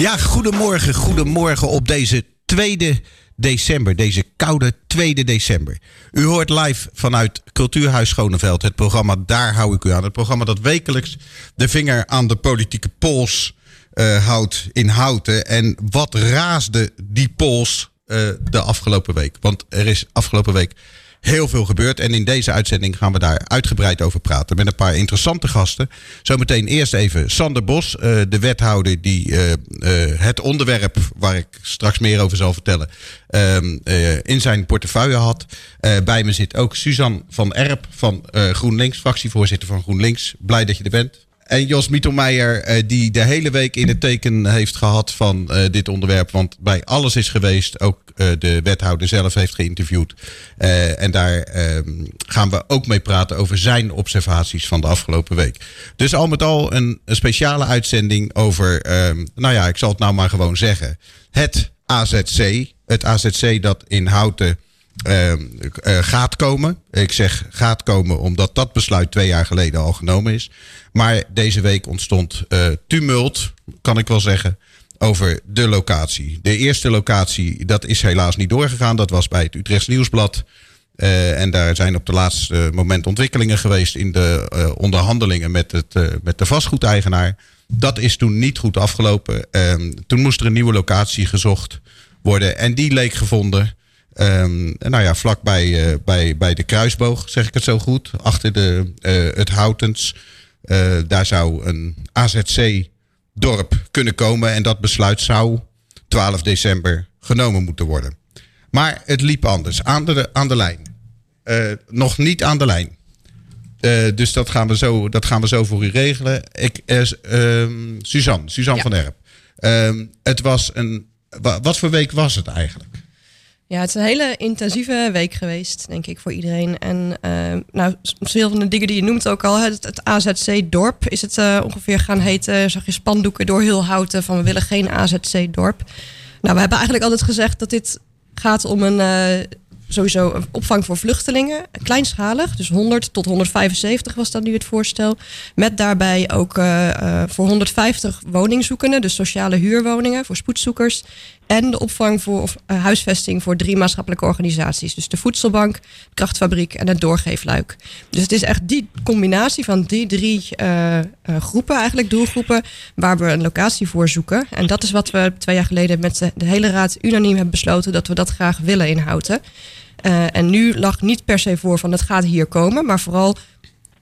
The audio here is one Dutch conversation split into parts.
Ja, goedemorgen, goedemorgen op deze 2 december, deze koude 2 december. U hoort live vanuit Cultuurhuis Schoneveld het programma Daar hou ik u aan. Het programma dat wekelijks de vinger aan de politieke pols uh, houdt in Houten. En wat raasde die pols uh, de afgelopen week? Want er is afgelopen week heel veel gebeurd. En in deze uitzending gaan we daar uitgebreid over praten. Met een paar interessante gasten. Zometeen eerst even Sander Bos, uh, de wethouder die uh, uh, het onderwerp waar ik straks meer over zal vertellen. in zijn portefeuille had. bij me zit ook Suzanne van Erp van GroenLinks, fractievoorzitter van GroenLinks. Blij dat je er bent. En Jos Mietelmeijer, uh, die de hele week in het teken heeft gehad van uh, dit onderwerp. Want bij alles is geweest. Ook uh, de wethouder zelf heeft geïnterviewd. en daar ehm, gaan we ook mee praten over zijn observaties van de afgelopen week. Dus al met al een, een speciale uitzending over, ehm, nou ja, ik zal het nou maar gewoon zeggen. Het AZC. Het AZC dat in Houten uh, uh, gaat komen. Ik zeg gaat komen omdat dat besluit twee jaar geleden al genomen is. Maar deze week ontstond uh, tumult, kan ik wel zeggen, over de locatie. De eerste locatie, dat is helaas niet doorgegaan. Dat was bij het Utrechts Nieuwsblad. Uh, en daar zijn op de laatste moment ontwikkelingen geweest in de onderhandelingen met, het, met de vastgoedeigenaar. Dat is toen niet goed afgelopen. Ehm, toen moest er een nieuwe locatie gezocht worden. En die leek gevonden. Um, nou ja, vlakbij bij, bij de kruisboog, zeg ik het zo goed. Achter de, het Houtens. Uh, daar zou een AZC-dorp kunnen komen. En dat besluit zou 12 december genomen moeten worden. Maar het liep anders. Aan de, aan de lijn. Uh, nog niet aan de lijn. Uh, dus dat gaan, we zo, dat gaan we zo voor u regelen. Ik, Suzanne, Suzanne ja. van Erp. het was een. Wat voor week was het eigenlijk? Ja, het is een hele intensieve week geweest, denk ik, voor iedereen. En uh, nou, veel van de dingen die je noemt ook al, het, AZC-dorp is het uh, ongeveer gaan heten. Zag je spandoeken door heel houten van we willen geen AZC-dorp. Nou, we hebben eigenlijk altijd gezegd dat dit gaat om een uh, sowieso een opvang voor vluchtelingen, kleinschalig, dus 100 tot 175 was dat nu het voorstel. Met daarbij ook voor 150 woningzoekenden, dus sociale huurwoningen voor spoedzoekers. En de opvang voor uh, huisvesting voor drie maatschappelijke organisaties. Dus de Voedselbank, de Krachtfabriek en het Doorgeefluik. Dus het is echt die combinatie van die drie groepen, eigenlijk doelgroepen, waar we een locatie voor zoeken. En dat is wat we twee jaar geleden met de, hele raad unaniem hebben besloten dat we dat graag willen inhouden. En nu lag niet per se voor van het gaat hier komen, maar vooral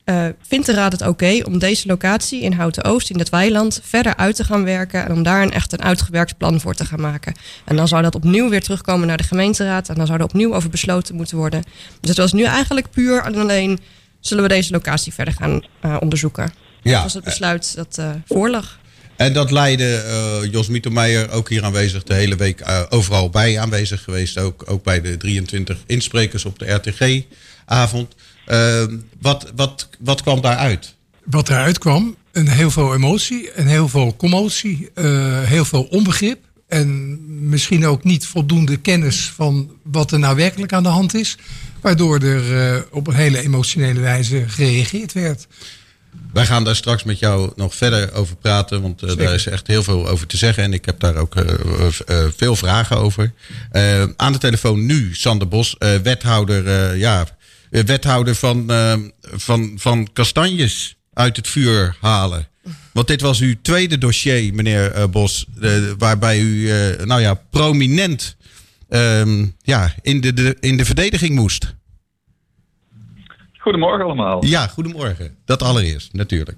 uh, vindt de raad het oké okay om deze locatie in Houten Oost, in het weiland, verder uit te gaan werken en om daar een echt een uitgewerkt plan voor te gaan maken. En dan zou dat opnieuw weer terugkomen naar de gemeenteraad en dan zou er opnieuw over besloten moeten worden. Dus het was nu eigenlijk puur en alleen zullen we deze locatie verder gaan uh, onderzoeken. Ja. Dat was het besluit dat voorlag. En dat leidde uh, Jos Mietermeijer, ook hier aanwezig, de hele week uh, overal bij aanwezig geweest. Ook, ook bij de 23 insprekers op de RTG-avond. Uh, wat, wat, wat kwam daaruit? Wat eruit kwam, een heel veel emotie, en heel veel commotie, heel veel onbegrip. En misschien ook niet voldoende kennis van wat er nou werkelijk aan de hand is. Waardoor er op een hele emotionele wijze gereageerd werd. Wij gaan daar straks met jou nog verder over praten, want uh, daar is echt heel veel over te zeggen. En ik heb daar ook uh, veel vragen over. aan de telefoon nu Sander Bos, wethouder, ja, wethouder van, van, van kastanjes uit het vuur halen. Want dit was uw tweede dossier, meneer Bos, waarbij u nou ja, prominent um, ja, in, de, de, in de verdediging moest. Goedemorgen allemaal. Ja, goedemorgen. Dat allereerst, natuurlijk.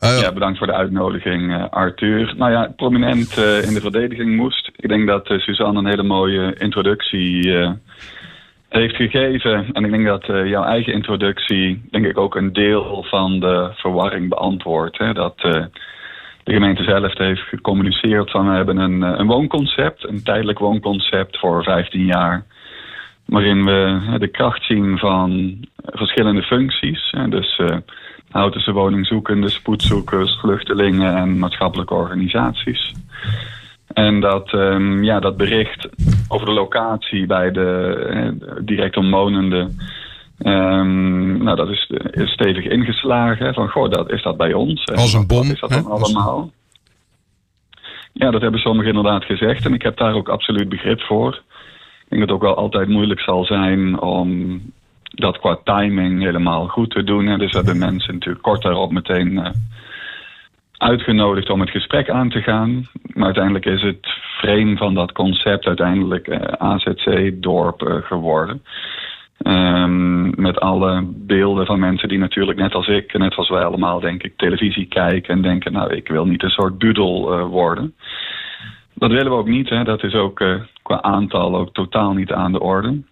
Uh, ja, bedankt voor de uitnodiging, Arthur. Nou ja, prominent uh, in de verdediging moest. Ik denk dat Suzanne een hele mooie introductie heeft gegeven. En ik denk dat jouw eigen introductie, denk ik, ook een deel van de verwarring beantwoordt. Dat de gemeente zelf heeft gecommuniceerd van we hebben een, een woonconcept, een tijdelijk woonconcept voor 15 jaar waarin we de kracht zien van verschillende functies. Dus uh, Houtense woningzoekenden, spoedzoekers, vluchtelingen en maatschappelijke organisaties. En dat, um, ja, dat bericht over de locatie bij de uh, direct omwonenden... Um, nou, dat is, is stevig ingeslagen. Van, goh, dat, is dat bij ons? Als een bom. Wat is dat dan allemaal? ja, dat hebben sommigen inderdaad gezegd en ik heb daar ook absoluut begrip voor. Ik denk dat het ook wel altijd moeilijk zal zijn om dat qua timing helemaal goed te doen. Dus we hebben mensen natuurlijk kort daarop meteen uh, uitgenodigd om het gesprek aan te gaan. Maar uiteindelijk is het frame van dat concept uiteindelijk uh, AZC-dorp uh, geworden. Um, met alle beelden van mensen die natuurlijk net als ik, net als wij allemaal denk ik, televisie kijken en denken, nou ik wil niet een soort budel worden. Dat willen we ook niet, hè. dat is ook qua aantal ook totaal niet aan de orde.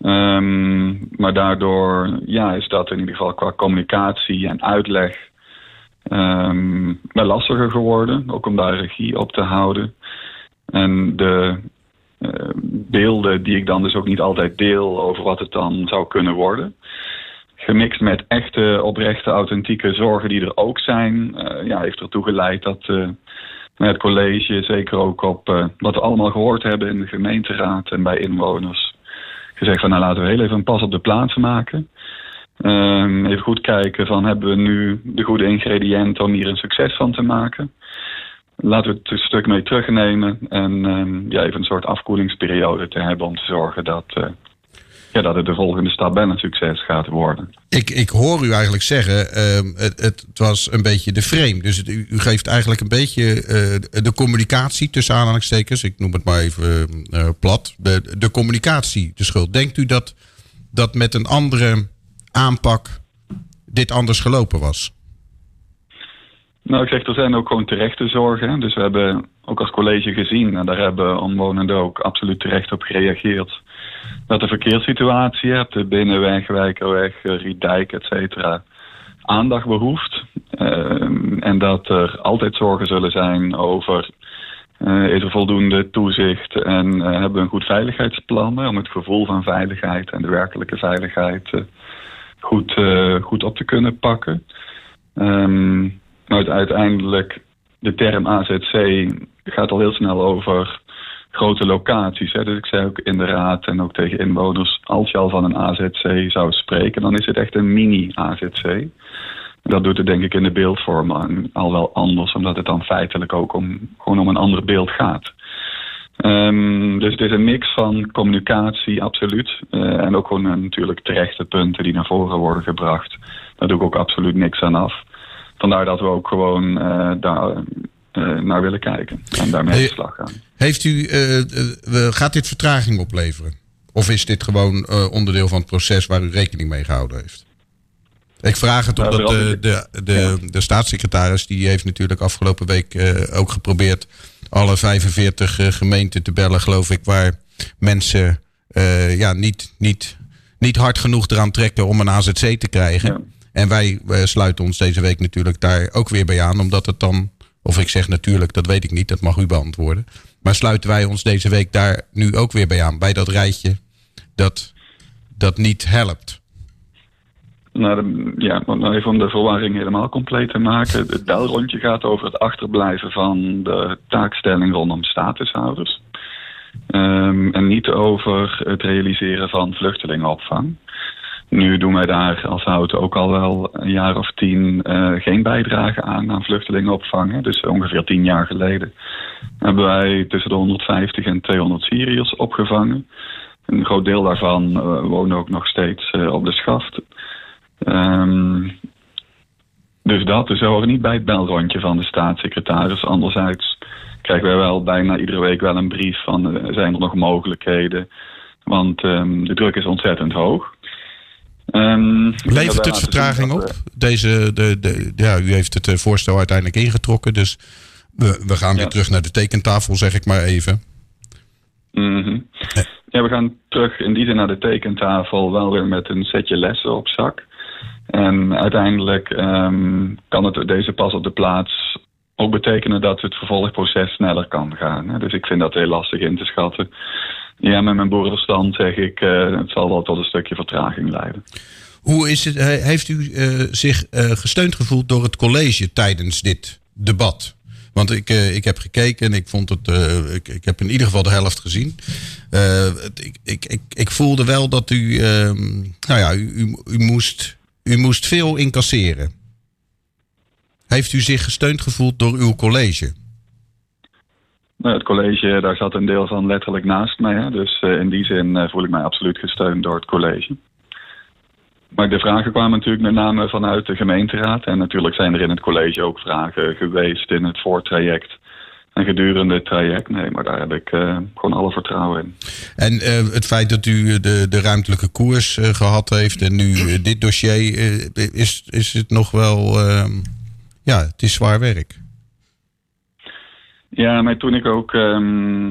Um, maar daardoor ja, is dat in ieder geval qua communicatie en uitleg um, lastiger geworden. Ook om daar regie op te houden. En de uh, beelden die ik dan dus ook niet altijd deel over wat het dan zou kunnen worden. Gemixt met echte, oprechte, authentieke zorgen die er ook zijn, uh, ja, heeft ertoe geleid dat uh, het college, zeker ook op wat we allemaal gehoord hebben in de gemeenteraad en bij inwoners, gezegd van nou laten we heel even een pas op de plaats maken. Um, even goed kijken van hebben we nu de goede ingrediënten om hier een succes van te maken. Laten we het een stuk mee terugnemen en um, ja, even een soort afkoelingsperiode te hebben om te zorgen dat, uh, ja, dat het de volgende stap bijna een succes gaat worden. Ik, ik hoor u eigenlijk zeggen, uh, het, het, was een beetje de frame. Dus u, geeft eigenlijk een beetje uh, de communicatie tussen aanhalingstekens, ik noem het maar even uh, plat, de, de communicatie de schuld. Denkt u dat dat met een andere aanpak dit anders gelopen was? Nou, ik zeg, er zijn ook gewoon terechte zorgen. Dus we hebben ook als college gezien, en daar hebben omwonenden ook absoluut terecht op gereageerd, dat de verkeerssituatie hebt, de Binnenweg, Wijkerweg, Riedijk, et cetera, aandacht behoeft. Uh, en dat er altijd zorgen zullen zijn over uh, is er voldoende toezicht en hebben we een goed veiligheidsplan om het gevoel van veiligheid en de werkelijke veiligheid goed, goed op te kunnen pakken. Maar uiteindelijk, de term AZC gaat al heel snel over grote locaties. Hè. Dus ik zei ook in de raad en ook tegen inwoners, als je al van een AZC zou spreken, dan is het echt een mini-AZC. Dat doet het denk ik in de beeldvorming al wel anders, omdat het dan feitelijk ook om, gewoon om een ander beeld gaat. Um, dus het is een mix van communicatie, absoluut. Uh, en ook gewoon uh, natuurlijk terechte punten die naar voren worden gebracht. Daar doe ik ook absoluut niks aan af vandaar dat we ook gewoon uh, daar naar willen kijken en daarmee aan de slag gaan. Heeft u, gaat dit vertraging opleveren? Of is dit gewoon onderdeel van het proces waar u rekening mee gehouden heeft? Ik vraag het omdat de, de, de, de staatssecretaris, die heeft natuurlijk afgelopen week ook geprobeerd alle 45 gemeenten te bellen, geloof ik, waar mensen ja, niet, niet, niet hard genoeg eraan trekken om een AZC te krijgen. Ja. En wij sluiten ons deze week natuurlijk daar ook weer bij aan, omdat het dan, of ik zeg natuurlijk, dat weet ik niet, dat mag u beantwoorden. Maar sluiten wij ons deze week daar nu ook weer bij aan, bij dat rijtje dat, dat niet helpt? Nou, ja, even om de verwarring helemaal compleet te maken. Het belrondje gaat over het achterblijven van de taakstelling rondom statushouders. Um, en niet over het realiseren van vluchtelingenopvang. Nu doen wij daar als hout ook al wel een jaar of tien uh, geen bijdrage aan aan vluchtelingenopvang. Dus ongeveer tien jaar geleden hebben wij tussen de 150 en 200 Syriërs opgevangen. Een groot deel daarvan uh, wonen ook nog steeds uh, op de schaft. Um, dus dat is horen niet bij het belrondje van de staatssecretaris. Anderzijds krijgen wij wel bijna iedere week wel een brief van zijn er nog mogelijkheden. Want um, de druk is ontzettend hoog. Um, Levert het vertraging op? Deze, de, de, ja, u heeft het voorstel uiteindelijk ingetrokken, dus we, we gaan weer terug naar de tekentafel, zeg ik maar even. Mm -hmm. Ja, we gaan terug in die zin naar de tekentafel, wel weer met een setje lessen op zak. En uiteindelijk um, kan het deze pas op de plaats ook betekenen dat het vervolgproces sneller kan gaan. Dus ik vind dat heel lastig in te schatten. Ja, met mijn boerenverstand zeg ik, uh, het zal wel tot een stukje vertraging leiden. Hoe is het, heeft u uh, zich uh, gesteund gevoeld door het college tijdens dit debat? Want ik, ik heb gekeken en ik vond het. Ik, ik, heb in ieder geval de helft gezien. ik, ik, ik, voelde wel dat u. Ehm, nou ja, u, u, moest, u moest veel incasseren. Heeft u zich gesteund gevoeld door uw college? het college, daar zat een deel van letterlijk naast mij. Dus in die zin voel ik mij absoluut gesteund door het college. Maar de vragen kwamen natuurlijk met name vanuit de gemeenteraad. En natuurlijk zijn er in het college ook vragen geweest in het voortraject en gedurende het traject. Nee, maar daar heb ik uh, gewoon alle vertrouwen in. En uh, het feit dat u de, de ruimtelijke koers uh, gehad heeft en nu dit dossier, is, is het nog wel. ehm, ja, het is zwaar werk. Ja, maar toen ik ook um,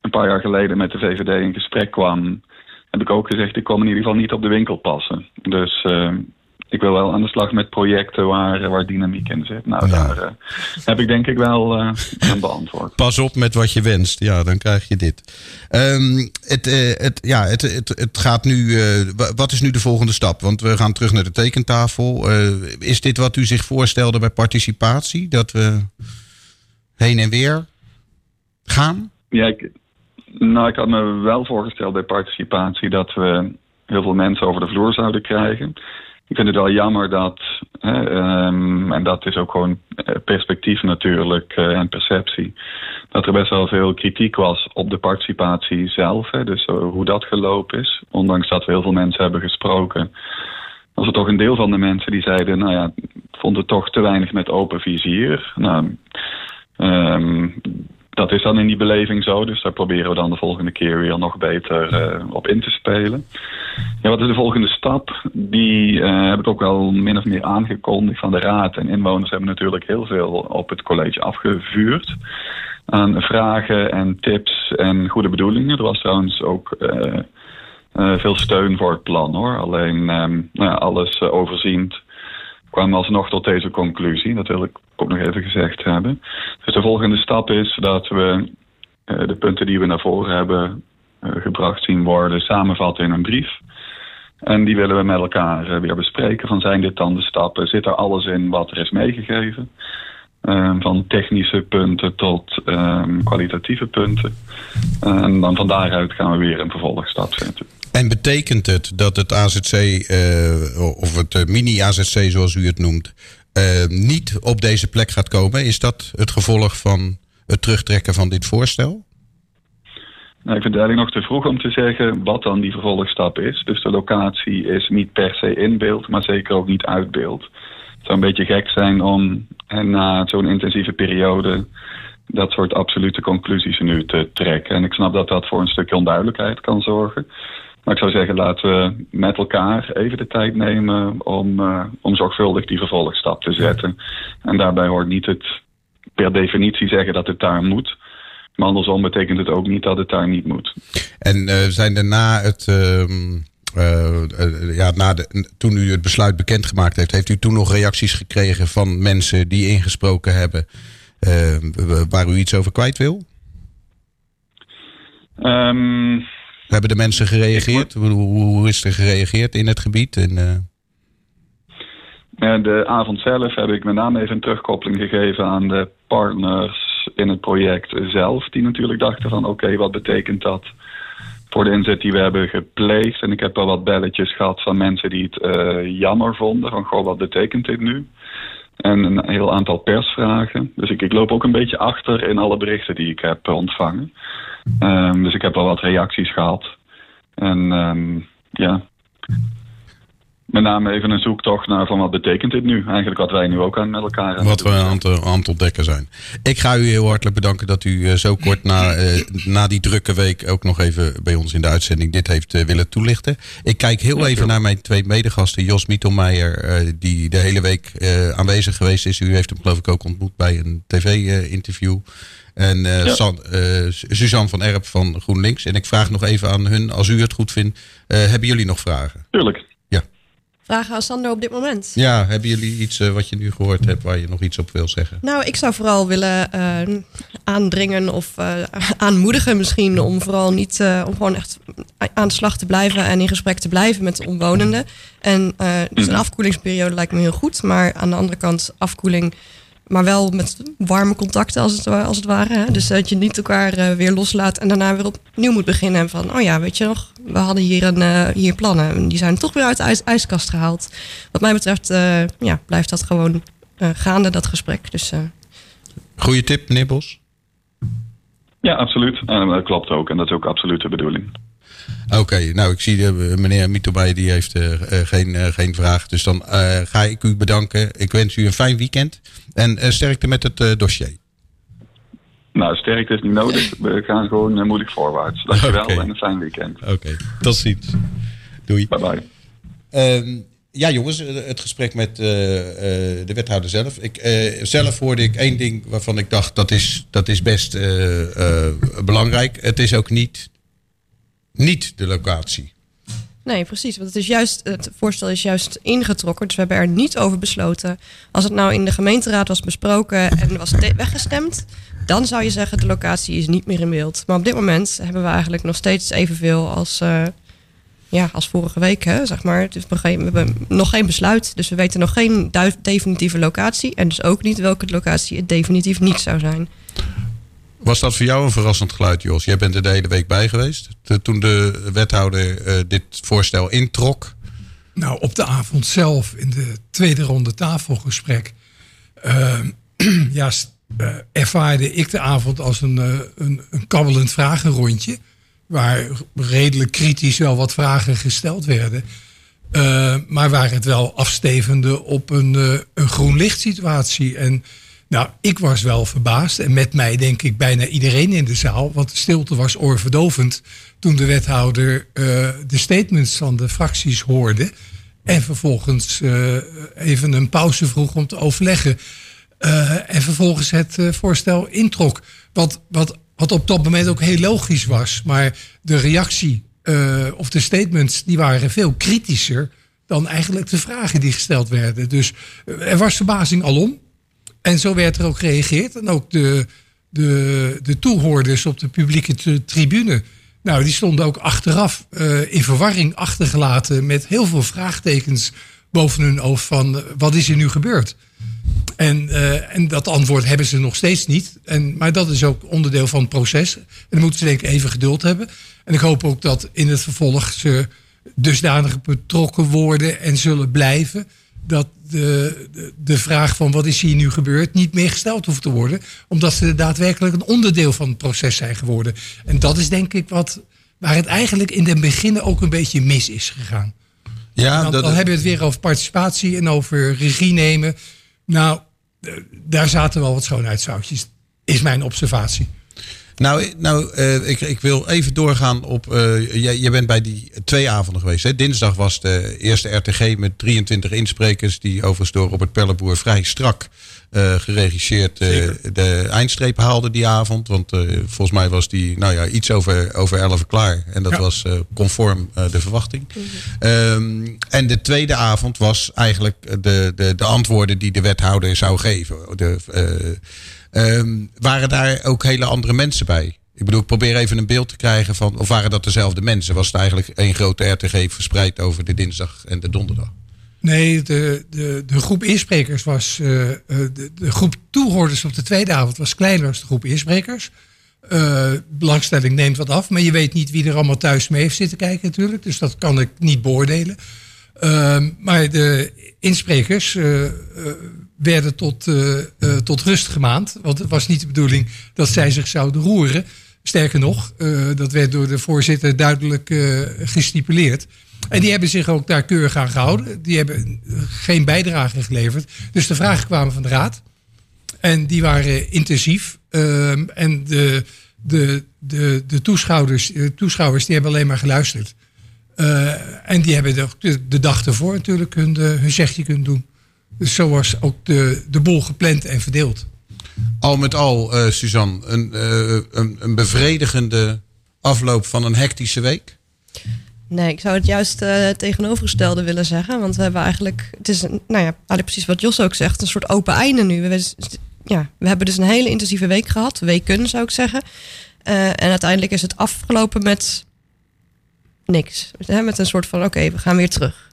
een paar jaar geleden met de VVD in gesprek kwam, heb ik ook gezegd: ik kom in ieder geval niet op de winkel passen. Dus ik wil wel aan de slag met projecten waar, waar dynamiek in zit. Nou, ja. daar uh, heb ik denk ik wel uh, aan beantwoord. Pas op met wat je wenst. Ja, dan krijg je dit. Um, het, uh, het, ja, het, het, het gaat nu. wat is nu de volgende stap? Want we gaan terug naar de tekentafel. is dit wat u zich voorstelde bij participatie? Dat we heen en weer gaan? Ja, ik, nou, ik had me wel voorgesteld bij participatie dat we heel veel mensen over de vloer zouden krijgen ik vind het wel jammer dat, hè, um, en dat is ook gewoon eh, perspectief natuurlijk uh, en perceptie, dat er best wel veel kritiek was op de participatie zelf. Hè, dus uh, hoe dat gelopen is. Ondanks dat we heel veel mensen hebben gesproken, was er toch een deel van de mensen die zeiden, nou ja, vond het toch te weinig met open vizier. Nou, um, dat is dan in die beleving zo. Dus daar proberen we dan de volgende keer weer nog beter uh, op in te spelen. Ja, wat is de volgende stap? Die uh, heb ik ook wel min of meer aangekondigd van de raad. En inwoners hebben natuurlijk heel veel op het college afgevuurd. Aan vragen en tips en goede bedoelingen. Er was trouwens ook uh, veel steun voor het plan hoor. Alleen um, nou alles overziend kwamen alsnog tot deze conclusie. Dat wil ik ook nog even gezegd hebben. Dus de volgende stap is dat we uh, de punten die we naar voren hebben uh, gebracht zien worden samenvatten in een brief. En die willen we met elkaar uh, weer bespreken. Van zijn dit dan de stappen? Zit er alles in wat er is meegegeven? Ehm, van technische punten tot um, kwalitatieve punten. en dan van daaruit gaan we weer een vervolgstap zetten. En betekent het dat het AZC, of het mini-AZC zoals u het noemt, uh, niet op deze plek gaat komen? Is dat het gevolg van het terugtrekken van dit voorstel? Nou, ik vind het eigenlijk nog te vroeg om te zeggen wat dan die vervolgstap is. Dus de locatie is niet per se in beeld, maar zeker ook niet uit beeld. Het zou een beetje gek zijn om en na zo'n intensieve periode dat soort absolute conclusies nu te trekken. En ik snap dat dat voor een stukje onduidelijkheid kan zorgen. Maar ik zou zeggen, laten we met elkaar even de tijd nemen om, uh, om zorgvuldig die vervolgstap te zetten. En daarbij hoort niet het per definitie zeggen dat het daar moet. Maar andersom betekent het ook niet dat het daar niet moet. En uh, zijn er na het. Uh, uh, ja, na de, toen u het besluit bekendgemaakt heeft, heeft u toen nog reacties gekregen van mensen die ingesproken hebben waar u iets over kwijt wil? Um, hebben de mensen gereageerd? Hoe, hoe, is er gereageerd in het gebied? En, uh... ja, de avond zelf heb ik met name even een terugkoppeling gegeven aan de partners in het project zelf. Die natuurlijk dachten van oké, okay, wat betekent dat voor de inzet die we hebben gepleegd? En ik heb wel wat belletjes gehad van mensen die het uh, jammer vonden. Van goh, wat betekent dit nu? En een heel aantal persvragen. Dus ik, ik loop ook een beetje achter in alle berichten die ik heb ontvangen. Um, dus ik heb al wat reacties gehad. En um, ja, met name even een zoektocht naar van wat betekent dit nu? Eigenlijk wat wij nu ook aan met elkaar aan Wat we aan, het ontdekken zijn. Ik ga u heel hartelijk bedanken dat u uh, zo kort na, uh, na die drukke week ook nog even bij ons in de uitzending dit heeft willen toelichten. Ik kijk heel even naar mijn twee medegasten. Jos Mietelmeijer, die de hele week aanwezig geweest is. U heeft hem geloof ik ook ontmoet bij een tv-interview. En uh, ja. San, uh, Suzanne van Erp van GroenLinks. En ik vraag nog even aan hun, als u het goed vindt, uh, hebben jullie nog vragen? Tuurlijk. Vragen aan Sander op dit moment? Ja, hebben jullie iets wat je nu gehoord hebt waar je nog iets op wil zeggen? Nou, ik zou vooral willen aandringen of aanmoedigen misschien om vooral niet, om gewoon echt aan de slag te blijven en in gesprek te blijven met de omwonenden. En dus een afkoelingsperiode lijkt me heel goed, maar aan de andere kant afkoeling maar wel met warme contacten als het, als het ware. Hè? Dus dat je niet elkaar uh, weer loslaat en daarna weer opnieuw moet beginnen. Van, oh ja, weet je nog, we hadden hier, een, uh, hier plannen. En die zijn toch weer uit de ijs, ijskast gehaald. Wat mij betreft uh, ja, blijft dat gewoon gaande, dat gesprek. Dus, Goeie tip, Nibbels. Ja, absoluut. En dat klopt ook. En dat is ook absoluut de bedoeling. Oké, nou ik zie de, meneer Mitobay die heeft uh, geen, uh, geen vraag. Dus dan uh, ga ik u bedanken. Ik wens u een fijn weekend. En sterkte met het dossier. Nou, sterkte is niet nodig. We gaan gewoon moedig voorwaarts. Dankjewel okay. en een fijn weekend. Oké, tot ziens. Doei. Bye bye. Ehm, ja, jongens, het gesprek met de wethouder zelf. Ik, zelf hoorde ik één ding waarvan ik dacht dat is, dat is best belangrijk. Het is ook niet niet de locatie. Nee, precies. Want het, is juist, het voorstel is juist ingetrokken. Dus we hebben er niet over besloten. Als het nou in de gemeenteraad was besproken en was weggestemd, dan zou je zeggen de locatie is niet meer in beeld. Maar op dit moment hebben we eigenlijk nog steeds evenveel als, uh, ja, als vorige week. Hè, zeg maar. Dus we hebben nog geen besluit. Dus we weten nog geen definitieve locatie. En dus ook niet welke locatie het definitief niet zou zijn. Was dat voor jou een verrassend geluid, Jos? Jij bent er de hele week bij geweest. toen de wethouder uh, dit voorstel introk. Nou, op de avond zelf, in de tweede ronde tafelgesprek, uh, ja, uh, ervaarde ik de avond als een, een, een kabbelend vragenrondje. Waar redelijk kritisch wel wat vragen gesteld werden. maar waar het wel afstevende op een, een groen licht situatie. En nou, ik was wel verbaasd. En met mij denk ik bijna iedereen in de zaal. Want de stilte was oorverdovend toen de wethouder uh, de statements van de fracties hoorde. En vervolgens uh, even een pauze vroeg om te overleggen. Uh, en vervolgens het voorstel introk. Wat, wat, wat op dat moment ook heel logisch was. Maar de reactie of de statements die waren veel kritischer dan eigenlijk de vragen die gesteld werden. Dus er was verbazing alom. En zo werd er ook gereageerd. En ook de, de, de toehoorders op de publieke tribune. Nou, die stonden ook achteraf uh, in verwarring achtergelaten. met heel veel vraagtekens boven hun hoofd van uh, wat is er nu gebeurd? En, uh, en dat antwoord hebben ze nog steeds niet. En, maar dat is ook onderdeel van het proces. En dan moeten ze denk ik even geduld hebben. En ik hoop ook dat in het vervolg ze dusdanig betrokken worden en zullen blijven dat de, de, vraag van wat is hier nu gebeurd niet meer gesteld hoeft te worden. Omdat ze daadwerkelijk een onderdeel van het proces zijn geworden. En dat is denk ik wat, waar het eigenlijk in het begin ook een beetje mis is gegaan. Ja, dan, dan hebben we het weer over participatie en over regie nemen. Nou, daar zaten wel wat schoonheidsfoutjes, is mijn observatie. Nou, nou uh, ik, ik wil even doorgaan op. Uh, je, je bent bij die twee avonden geweest. Hè? Dinsdag was de eerste RTG met 23 insprekers. Die overigens door Robert Pelleboer vrij strak uh, geregisseerd de eindstreep haalde die avond. Want volgens mij was die nou ja, iets over, over 11 klaar. En dat was conform de verwachting. Um, en de tweede avond was eigenlijk de, de, de antwoorden die de wethouder zou geven. De, Um, waren daar ook hele andere mensen bij? Ik bedoel, ik probeer even een beeld te krijgen van. Of waren dat dezelfde mensen? Was het eigenlijk één grote RTG verspreid over de dinsdag en de donderdag? Nee, de, de, de groep insprekers was. Uh, de, de, groep toehoorders op de tweede avond was kleiner dan de groep insprekers. Uh, belangstelling neemt wat af, maar je weet niet wie er allemaal thuis mee heeft zitten kijken, natuurlijk. Dus dat kan ik niet beoordelen. Uh, maar de insprekers werden tot, uh, uh, tot rust gemaand. Want het was niet de bedoeling dat zij zich zouden roeren. Sterker nog, uh, dat werd door de voorzitter duidelijk gestipuleerd. En die hebben zich ook daar keurig aan gehouden. Die hebben geen bijdrage geleverd. Dus de vragen kwamen van de raad. En die waren intensief. Ehm, en de, de, de, de toeschouwers, toeschouwers die hebben alleen maar geluisterd. en die hebben de, de, dag ervoor natuurlijk hun, hun zegje kunnen doen. Dus zo was ook de, de boel gepland en verdeeld. Al met al, uh, Suzanne, een, uh, een, een, bevredigende afloop van een hectische week? Nee, ik zou het juist uh, tegenovergestelde willen zeggen. Want we hebben eigenlijk, het is, nou ja, eigenlijk precies wat Jos ook zegt, een soort open einde nu. We, ja, we hebben dus een hele intensieve week gehad, weken zou ik zeggen. en uiteindelijk is het afgelopen met niks. Met een soort van, oké, we gaan weer terug.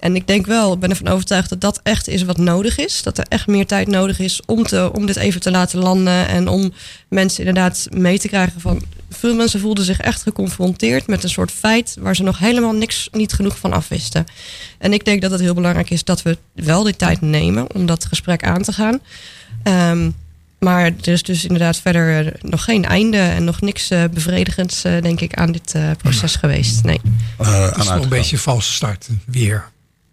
En ik denk wel, ik ben ervan overtuigd dat dat echt is wat nodig is. Dat er echt meer tijd nodig is om, te, om dit even te laten landen. En om mensen inderdaad mee te krijgen van. Veel mensen voelden zich echt geconfronteerd met een soort feit waar ze nog helemaal niks, niet genoeg van afwisten. En ik denk dat het heel belangrijk is dat we wel die tijd nemen om dat gesprek aan te gaan. Um, maar er is dus inderdaad verder nog geen einde en nog niks bevredigends, denk ik, aan dit proces geweest. Nee. het is nog een beetje valse start weer.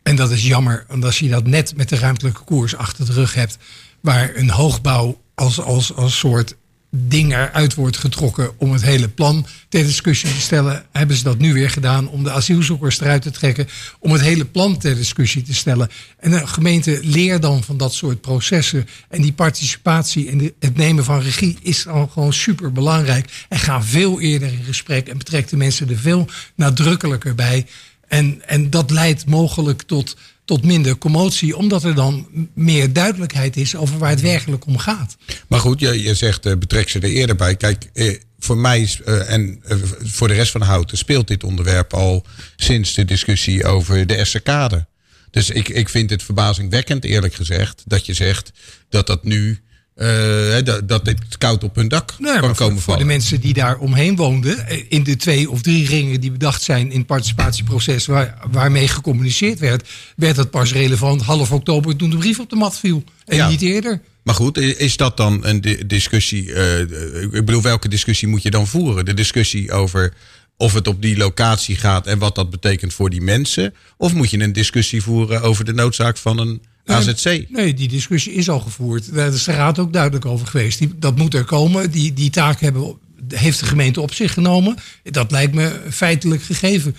En dat is jammer, als je dat net met de ruimtelijke koers achter de rug hebt, waar een hoogbouw als, als, als soort ding eruit wordt getrokken om het hele plan ter discussie te stellen, hebben ze dat nu weer gedaan om de asielzoekers eruit te trekken, om het hele plan ter discussie te stellen. En de gemeente leert dan van dat soort processen en die participatie en het nemen van regie is dan gewoon super belangrijk. En ga veel eerder in gesprek en betrekt de mensen er veel nadrukkelijker bij. En, en dat leidt mogelijk tot tot minder commotie, omdat er dan meer duidelijkheid is over waar het werkelijk om gaat. Maar goed, je, je zegt uh, betrek ze er eerder bij. Kijk, eh, voor mij uh, en uh, voor de rest van de houten speelt dit onderwerp al sinds de discussie over de Essekade. Dus ik, ik vind het verbazingwekkend, eerlijk gezegd, dat je zegt dat dat nu uh, dat, dat dit koud op hun dak kan komen vallen. Voor de mensen die daar omheen woonden, eh, in de twee of drie ringen die bedacht zijn in het participatieproces, waar, waarmee gecommuniceerd werd, werd dat pas relevant half oktober toen de brief op de mat viel. En niet eerder. Maar goed, is dat dan een discussie? Uh, ik bedoel, welke discussie moet je dan voeren? De discussie over of het op die locatie gaat en wat dat betekent voor die mensen? Of moet je een discussie voeren over de noodzaak van een AZC. Nee, die discussie is al gevoerd. Daar is de Raad ook duidelijk over geweest. Die, dat moet er komen. Die, die taak hebben, heeft de gemeente op zich genomen. Dat lijkt me feitelijk gegeven.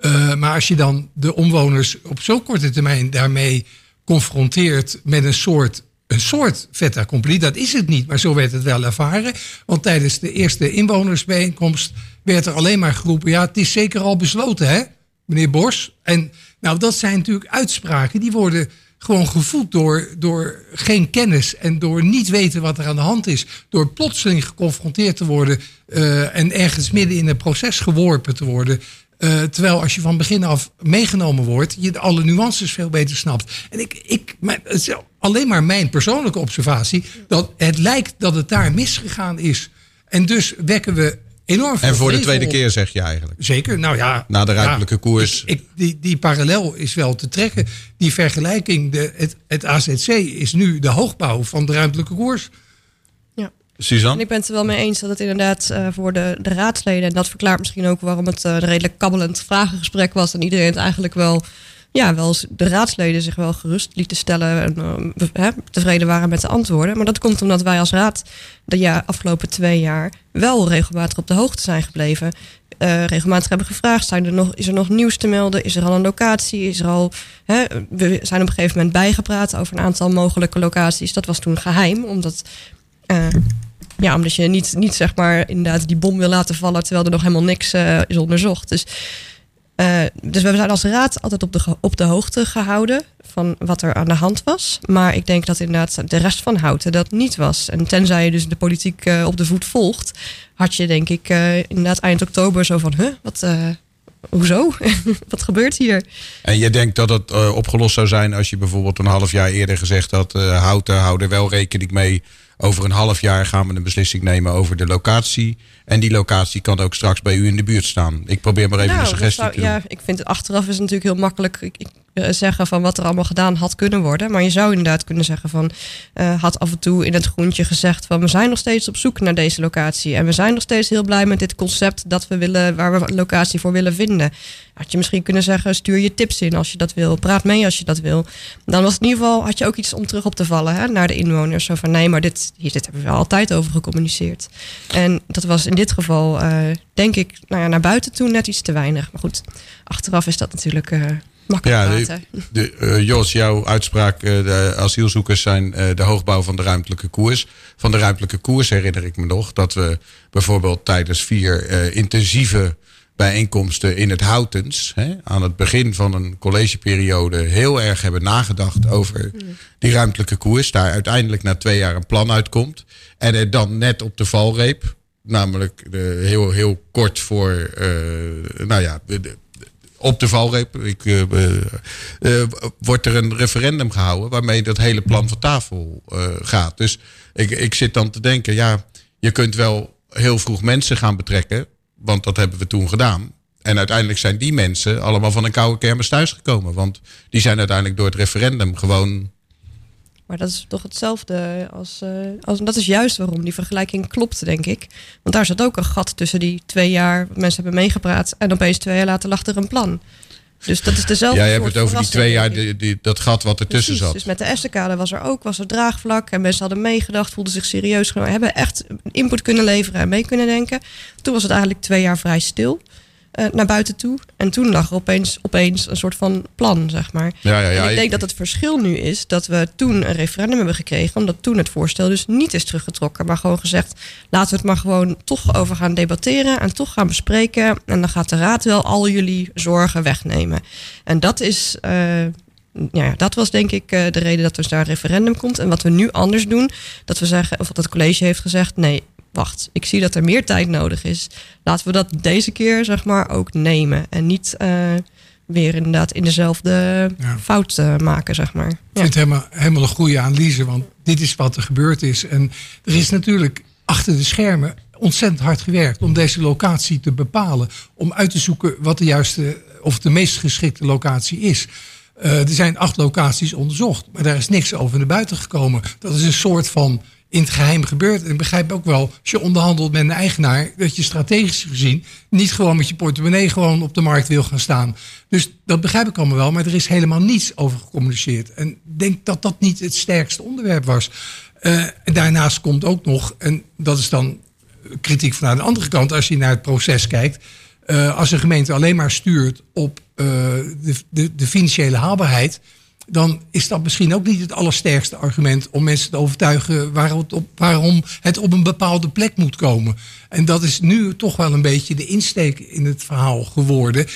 Uh, maar als je dan de omwoners op zo'n korte termijn daarmee confronteert met een soort, een soort vet accompli, dat is het niet, maar zo werd het wel ervaren. Want tijdens de eerste inwonersbijeenkomst werd er alleen maar geroepen: ja, het is zeker al besloten, hè, meneer Bos. En nou, dat zijn natuurlijk uitspraken die worden gewoon gevoed door, door geen kennis en door niet weten wat er aan de hand is. Door plotseling geconfronteerd te worden uh, en ergens midden in een proces geworpen te worden. Uh, terwijl als je van begin af meegenomen wordt, je alle nuances veel beter snapt. En ik, ik, het is alleen maar mijn persoonlijke observatie, dat het lijkt dat het daar misgegaan is. En dus wekken we enorm En voor de tweede keer zeg je eigenlijk. Zeker, nou ja. Na de ruimtelijke koers. Ik, die, die parallel is wel te trekken. Die vergelijking, de, het, het AZC is nu de hoogbouw van de ruimtelijke koers. Ja. Suzanne? En ik ben het er wel mee eens dat het inderdaad uh, voor de, de raadsleden... en dat verklaart misschien ook waarom het uh, een redelijk kabbelend vragengesprek was... en iedereen het eigenlijk wel ja, wel de raadsleden zich wel gerust lieten stellen en uh, tevreden waren met de antwoorden. Maar dat komt omdat wij als raad de ja, afgelopen twee jaar wel regelmatig op de hoogte zijn gebleven. Uh, regelmatig hebben gevraagd: zijn er nog, is er nog nieuws te melden? Is er al een locatie? Is er al, we zijn op een gegeven moment bijgepraat over een aantal mogelijke locaties. Dat was toen geheim, omdat. Uh, ja, omdat je niet, niet zeg maar inderdaad die bom wil laten vallen terwijl er nog helemaal niks is onderzocht. Dus uh, dus we zijn als raad altijd op de, op de hoogte gehouden van wat er aan de hand was. Maar ik denk dat inderdaad de rest van Houten dat niet was. En tenzij je dus de politiek uh, op de voet volgt, had je denk ik uh, inderdaad eind oktober zo van, huh, wat, hoezo? wat gebeurt hier? En je denkt dat het opgelost zou zijn als je bijvoorbeeld een half jaar eerder gezegd had, Houten, hou er wel rekening mee over een half jaar gaan we een beslissing nemen over de locatie. En die locatie kan ook straks bij u in de buurt staan. Ik probeer maar even nou, een suggestie te doen. Ja, ik vind het achteraf is natuurlijk heel makkelijk ik, ik, eh, zeggen van wat er allemaal gedaan had kunnen worden. Maar je zou inderdaad kunnen zeggen van uh, had af en toe in het groentje gezegd van we zijn nog steeds op zoek naar deze locatie. En we zijn nog steeds heel blij met dit concept dat we willen, waar we een locatie voor willen vinden. Had je misschien kunnen zeggen stuur je tips in als je dat wil. Praat mee als je dat wil. Dan was het in ieder geval, had je ook iets om terug op te vallen hè, naar de inwoners. Zo van nee, maar dit, hier, dit hebben we altijd over gecommuniceerd. En dat was in dit geval, uh, denk ik, nou ja, naar buiten toe net iets te weinig. Maar goed, achteraf is dat natuurlijk uh, makkelijk ja, praten. De, de, uh, Jos, jouw uitspraak, de asielzoekers zijn de hoogbouw van de ruimtelijke koers. Van de ruimtelijke koers herinner ik me nog dat we bijvoorbeeld tijdens vier intensieve bijeenkomsten in het Houtens. Hè, aan het begin van een collegeperiode heel erg hebben nagedacht over die ruimtelijke koers. Daar uiteindelijk na twee jaar een plan uitkomt. En er dan net op de valreep, namelijk de, heel, heel kort voor, uh, nou ja, op de valreep ik, uh, uh, wordt er een referendum gehouden waarmee dat hele plan van tafel gaat. Dus ik, ik zit dan te denken, ja, je kunt wel heel vroeg mensen gaan betrekken. Want dat hebben we toen gedaan. En uiteindelijk zijn die mensen allemaal van een koude kermis thuisgekomen. Want die zijn uiteindelijk door het referendum gewoon Maar dat is toch hetzelfde als, uh, als. Dat is juist waarom die vergelijking klopt, denk ik. Want daar zat ook een gat tussen die twee jaar. Mensen hebben meegepraat. En opeens twee jaar later lag er een plan. Dus dat is dezelfde. Ja, je hebt het over die twee jaar, die, die, dat gat wat ertussen Precies, zat. Dus met de Essenkade was er ook was er draagvlak. En mensen hadden meegedacht, voelden zich serieus genomen. Hebben echt input kunnen leveren en mee kunnen denken. Toen was het eigenlijk twee jaar vrij stil. Uh, naar buiten toe. En toen lag er opeens, opeens een soort van plan, zeg maar. Ja, ja, ja, en ik denk dat het verschil nu is dat we toen een referendum hebben gekregen. Omdat toen het voorstel dus niet is teruggetrokken. Maar gewoon gezegd, laten we het maar gewoon toch over gaan debatteren. En toch gaan bespreken. En dan gaat de raad wel al jullie zorgen wegnemen. En dat is... Uh, ja, dat was denk ik uh, de reden dat er daar een referendum komt. En wat we nu anders doen, dat we zeggen, of wat het college heeft gezegd, nee, wacht, ik zie dat er meer tijd nodig is. Laten we dat deze keer zeg maar ook nemen. En niet uh, weer inderdaad in dezelfde ja. fout uh, maken, zeg maar. Ik vind het helemaal, helemaal een goede analyse, want dit is wat er gebeurd is. En er is natuurlijk achter de schermen ontzettend hard gewerkt om deze locatie te bepalen. Om uit te zoeken wat de juiste of de meest geschikte locatie is. Uh, er zijn acht locaties onderzocht, maar daar is niks over naar buiten gekomen. Dat is een soort van in het geheim gebeurt. En ik begrijp ook wel, als je onderhandelt met een eigenaar, dat je strategisch gezien niet gewoon met je portemonnee gewoon op de markt wil gaan staan. Dus dat begrijp ik allemaal wel, maar er is helemaal niets over gecommuniceerd. En ik denk dat dat niet het sterkste onderwerp was. Uh, daarnaast komt ook nog, en dat is dan kritiek vanuit de andere kant, als je naar het proces kijkt. Uh, als een gemeente alleen maar stuurt op de, de, de financiële haalbaarheid dan is dat misschien ook niet het allersterkste argument om mensen te overtuigen waarom het, op, waarom het op een bepaalde plek moet komen. En dat is nu toch wel een beetje de insteek in het verhaal geworden.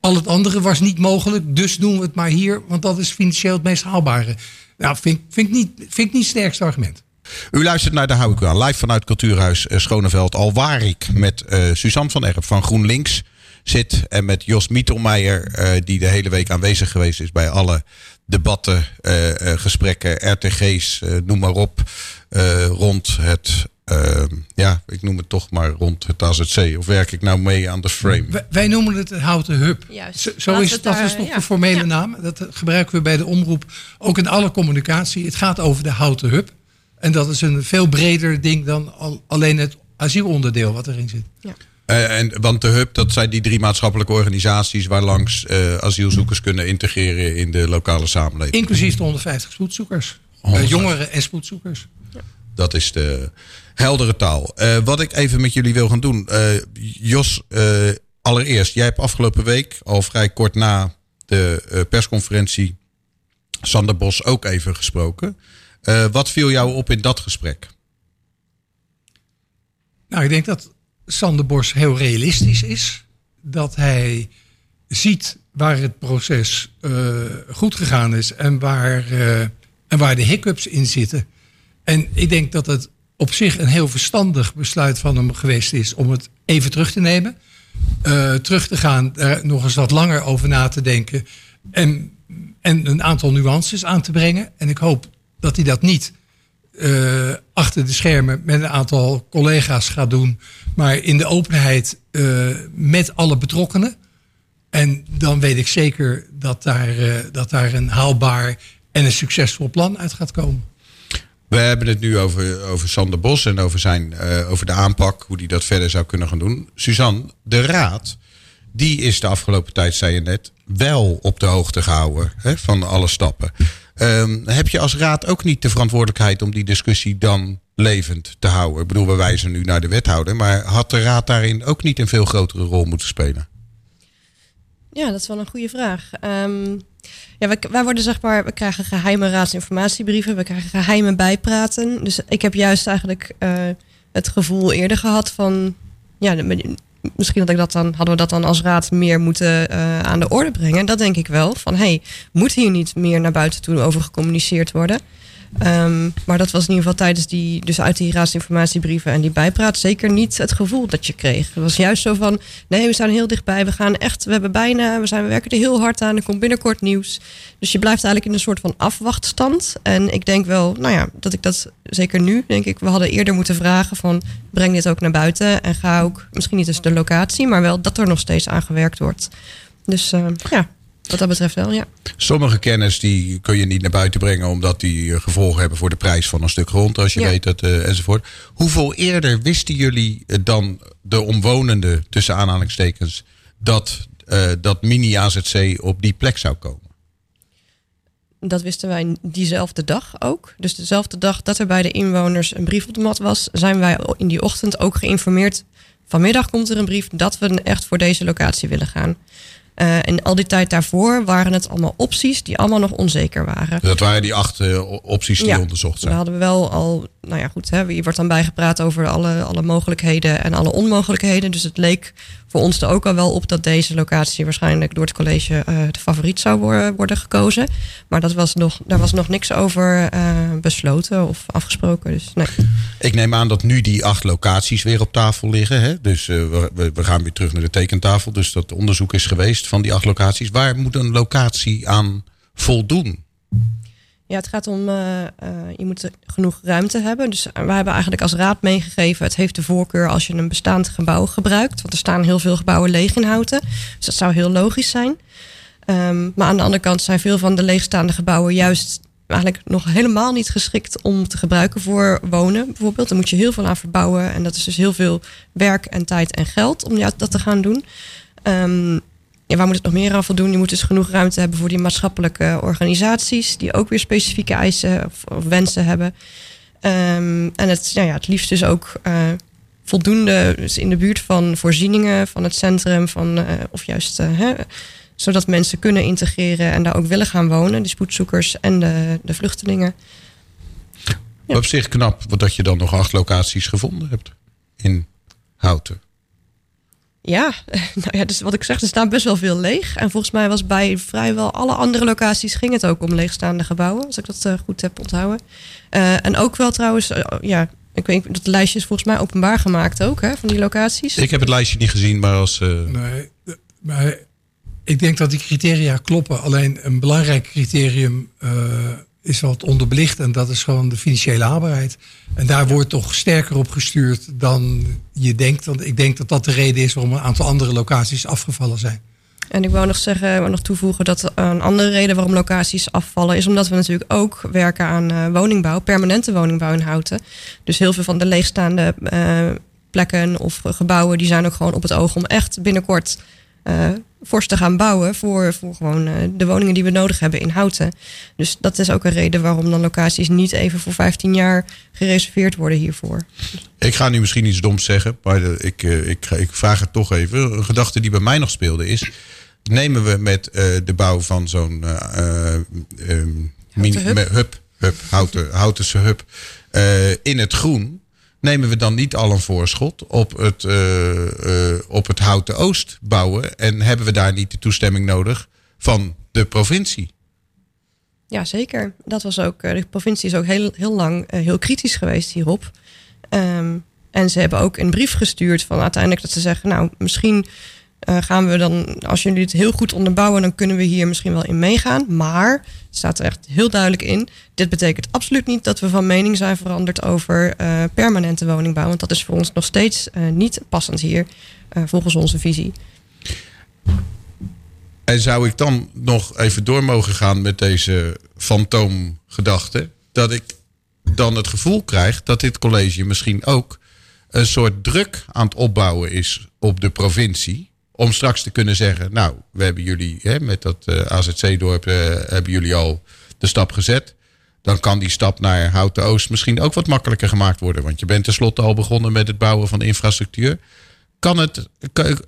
Al het andere was niet mogelijk, dus doen we het maar hier, want dat is financieel het meest haalbare. Nou, vind, vind, ik, niet, vind ik niet het sterkste argument. U luistert naar de Hou ik aan, live vanuit Cultuurhuis eh, Schoneveld. Al waar ik met uh, Suzanne van Erp van GroenLinks zit. En met Jos Mietelmeijer, uh, die de hele week aanwezig geweest is bij alle debatten, uh, uh, gesprekken, RTG's, noem maar op. rond het, ja, ik noem het toch maar rond het AZC. Of werk ik nou mee aan de frame? Wij, noemen het het Houten Hub. Juist. Zo, zo is, dat is nog ja. de formele ja. naam. Dat gebruiken we bij de omroep ook in alle communicatie. Het gaat over de Houten Hub. En dat is een veel breder ding dan al, alleen het asielonderdeel wat erin zit. Ja. Uh, en, want de Hub, dat zijn die drie maatschappelijke organisaties waar langs uh, asielzoekers kunnen integreren in de lokale samenleving. Inclusief de 150 spoedzoekers. 150. Uh, jongeren en spoedzoekers. Ja. Dat is de heldere taal. wat ik even met jullie wil gaan doen. Jos, allereerst, jij hebt afgelopen week, al vrij kort na de persconferentie, Sander Bos ook even gesproken. wat viel jou op in dat gesprek? Nou, ik denk dat Sander Bos heel realistisch is. Dat hij ziet waar het proces uh, goed gegaan is en waar, uh, en waar de hiccups in zitten. En ik denk dat het op zich een heel verstandig besluit van hem geweest is om het even terug te nemen. Uh, terug te gaan, er nog eens wat langer over na te denken. En, en een aantal nuances aan te brengen. En ik hoop dat hij dat niet uh, achter de schermen met een aantal collega's gaat doen. Maar in de openheid uh, met alle betrokkenen. En dan weet ik zeker dat daar, uh, dat daar een haalbaar en een succesvol plan uit gaat komen. We hebben het nu over, over Sander Bos en over, zijn, over de aanpak, hoe hij dat verder zou kunnen gaan doen. Suzanne, de Raad, die is de afgelopen tijd, zei je net, wel op de hoogte gehouden hè, van alle stappen. Um, heb je als raad ook niet de verantwoordelijkheid om die discussie dan levend te houden? Ik bedoel, we wijzen nu naar de wethouder, maar had de raad daarin ook niet een veel grotere rol moeten spelen? Ja, dat is wel een goede vraag. Um, ja, wij, worden zeg maar, we krijgen geheime raadsinformatiebrieven, we krijgen geheime bijpraten. Dus ik heb juist eigenlijk uh, het gevoel eerder gehad van, ja, misschien had ik dat dan, hadden we dat dan als raad meer moeten uh, aan de orde brengen. Dat denk ik wel. Van hey, moet hier niet meer naar buiten toe over gecommuniceerd worden? Um, maar dat was in ieder geval tijdens die, dus uit die raadsinformatiebrieven en die bijpraat, zeker niet het gevoel dat je kreeg. Het was juist zo van: nee, we staan heel dichtbij, we gaan echt, we hebben bijna, we, zijn, we werken er heel hard aan, er komt binnenkort nieuws. Dus je blijft eigenlijk in een soort van afwachtstand. En ik denk wel, nou ja, dat ik dat zeker nu, denk ik, we hadden eerder moeten vragen: van breng dit ook naar buiten en ga ook, misschien niet eens de locatie, maar wel dat er nog steeds aan gewerkt wordt. Dus uh, ja. Wat dat betreft wel, ja. Sommige kennis die kun je niet naar buiten brengen omdat die gevolgen hebben voor de prijs van een stuk grond, als je weet het, enzovoort. Hoeveel eerder wisten jullie dan de omwonenden, tussen aanhalingstekens, dat, dat mini-AZC op die plek zou komen? Dat wisten wij diezelfde dag ook. Dus dezelfde dag dat er bij de inwoners een brief op de mat was, zijn wij in die ochtend ook geïnformeerd. Vanmiddag komt er een brief dat we echt voor deze locatie willen gaan. Uh, en al die tijd daarvoor waren het allemaal opties die allemaal nog onzeker waren. Dat waren die acht uh, opties die onderzocht zijn. We hadden wel al, nou ja goed, hè, hier wordt dan bijgepraat over alle, alle mogelijkheden en alle onmogelijkheden. Dus het leek voor ons er ook al wel op dat deze locatie waarschijnlijk door het college uh, de favoriet zou worden, worden gekozen. Maar dat was nog, daar was nog niks over uh, besloten of afgesproken. Dus nee. Ik neem aan dat nu die acht locaties weer op tafel liggen. Hè? Dus uh, we, we gaan weer terug naar de tekentafel. Dus dat onderzoek is geweest van die acht locaties. Waar moet een locatie aan voldoen? Ja, het gaat om, uh, uh, je moet genoeg ruimte hebben. Dus we hebben eigenlijk als raad meegegeven, het heeft de voorkeur als je een bestaand gebouw gebruikt. Want er staan heel veel gebouwen leeg in houten. Dus dat zou heel logisch zijn. Um, maar aan de andere kant zijn veel van de leegstaande gebouwen juist eigenlijk nog helemaal niet geschikt om te gebruiken voor wonen. Bijvoorbeeld, daar moet je heel veel aan verbouwen. En dat is dus heel veel werk en tijd en geld om dat te gaan doen. Um, ja, waar moet het nog meer aan voldoen? Je moet dus genoeg ruimte hebben voor die maatschappelijke organisaties, die ook weer specifieke eisen of, wensen hebben. Um, en het, nou ja, het liefst dus ook uh, voldoende dus in de buurt van voorzieningen, van het centrum, van, uh, of juist uh, hè, zodat mensen kunnen integreren en daar ook willen gaan wonen, de spoedzoekers en de, de vluchtelingen. Op zich knap dat je dan nog acht locaties gevonden hebt in Houten. Ja, nou ja, dus wat ik zeg, er staan best wel veel leeg. En volgens mij was bij vrijwel alle andere locaties ging het ook om leegstaande gebouwen, als ik dat uh, goed heb onthouden. Uh, en ook wel trouwens, uh, ja, ik weet dat lijstje is volgens mij openbaar gemaakt ook, hè, van die locaties. Ik heb het lijstje niet gezien, maar als. Nee, maar ik denk dat die criteria kloppen. Alleen een belangrijk criterium is wat onderbelicht. En dat is gewoon de financiële haalbaarheid. En daar wordt toch sterker op gestuurd dan je denkt. Want ik denk dat dat de reden is waarom een aantal andere locaties afgevallen zijn. En ik wou nog zeggen, wou nog toevoegen dat een andere reden waarom locaties afvallen is omdat we natuurlijk ook werken aan uh, woningbouw, permanente woningbouw in Houten. Dus heel veel van de leegstaande uh, plekken of gebouwen die zijn ook gewoon op het oog om echt binnenkort fors te gaan bouwen voor, voor gewoon uh, de woningen die we nodig hebben in Houten. Dus dat is ook een reden waarom dan locaties niet even voor 15 jaar gereserveerd worden hiervoor. Ik ga nu misschien iets doms zeggen, maar ik, uh, ik, ik vraag het toch even. Een gedachte die bij mij nog speelde is, nemen we met de bouw van zo'n um, hub, hub, houten, houtense hub, in het groen nemen we dan niet al een voorschot op het, uh, uh, op het Houten Oost bouwen? En hebben we daar niet de toestemming nodig van de provincie? Ja, zeker. Dat was ook, eh, de provincie is ook heel, heel lang heel kritisch geweest hierop. Um, en ze hebben ook een brief gestuurd van uiteindelijk dat ze zeggen, nou, misschien uh, gaan we dan, als jullie het heel goed onderbouwen, dan kunnen we hier misschien wel in meegaan. Maar, het staat er echt heel duidelijk in, dit betekent absoluut niet dat we van mening zijn veranderd over uh, permanente woningbouw. Want dat is voor ons nog steeds uh, niet passend hier, volgens onze visie. En zou ik dan nog even door mogen gaan met deze fantoomgedachte? Dat ik dan het gevoel krijg dat dit college misschien ook een soort druk aan het opbouwen is op de provincie om straks te kunnen zeggen, nou, we hebben jullie hè, met dat eh, AZC-dorp uh, hebben jullie al de stap gezet. Dan kan die stap naar Houten Oost misschien ook wat makkelijker gemaakt worden. Want je bent tenslotte al begonnen met het bouwen van infrastructuur. Kan het,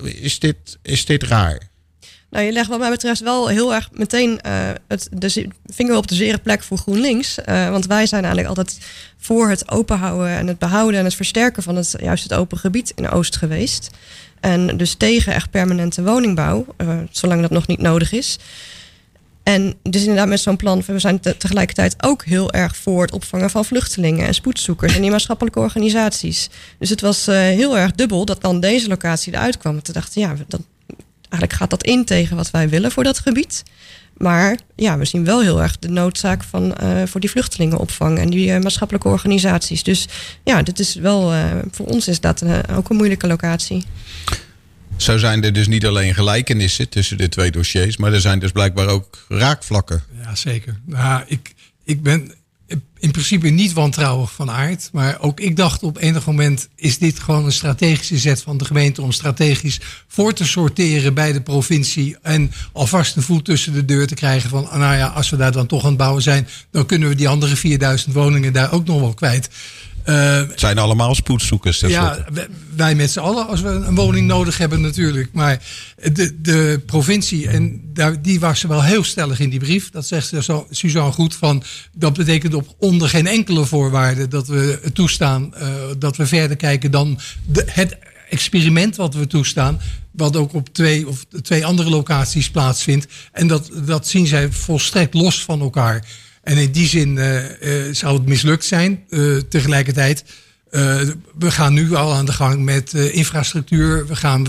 is, dit, is dit raar? Nou, je legt wat mij betreft wel heel erg meteen uh, het, de vinger op de zere plek voor GroenLinks. Uh, want wij zijn eigenlijk altijd voor het openhouden en het behouden en het versterken van het, juist het open gebied in Oost geweest. En dus tegen echt permanente woningbouw, uh, zolang dat nog niet nodig is. En dus inderdaad met zo'n plan, we zijn te, tegelijkertijd ook heel erg voor het opvangen van vluchtelingen en spoedzoekers en die maatschappelijke organisaties. Dus het was heel erg dubbel dat dan deze locatie eruit kwam. Toen dachten ja, dat, eigenlijk gaat dat in tegen wat wij willen voor dat gebied. Maar ja, we zien wel heel erg de noodzaak van, uh, voor die vluchtelingenopvang en die uh, maatschappelijke organisaties. Dus ja, dit is wel, uh, voor ons is dat ook een moeilijke locatie. Zo zijn er dus niet alleen gelijkenissen tussen de twee dossiers, maar er zijn dus blijkbaar ook raakvlakken. Ja, zeker. Nou, ik, ik ben in principe niet wantrouwig van aard. Maar ook ik dacht op enig moment: is dit gewoon een strategische zet van de gemeente om strategisch voor te sorteren bij de provincie. En alvast een voet tussen de deur te krijgen van: nou ja, als we daar dan toch aan het bouwen zijn, dan kunnen we die andere 4000 woningen daar ook nog wel kwijt. Uh, het zijn allemaal spoedzoekers. Ja, wij met z'n allen als we een woning nodig hebben natuurlijk. Maar de, de provincie, en daar, die was wel heel stellig in die brief. Dat zegt Suzanne goed van, dat betekent op onder geen enkele voorwaarde dat we toestaan uh, dat we verder kijken dan de, het experiment wat we toestaan. Wat ook op twee of twee andere locaties plaatsvindt. En dat, dat zien zij volstrekt los van elkaar. En in die zin uh, uh, zou het mislukt zijn. Uh, tegelijkertijd, we gaan nu al aan de gang met infrastructuur. We gaan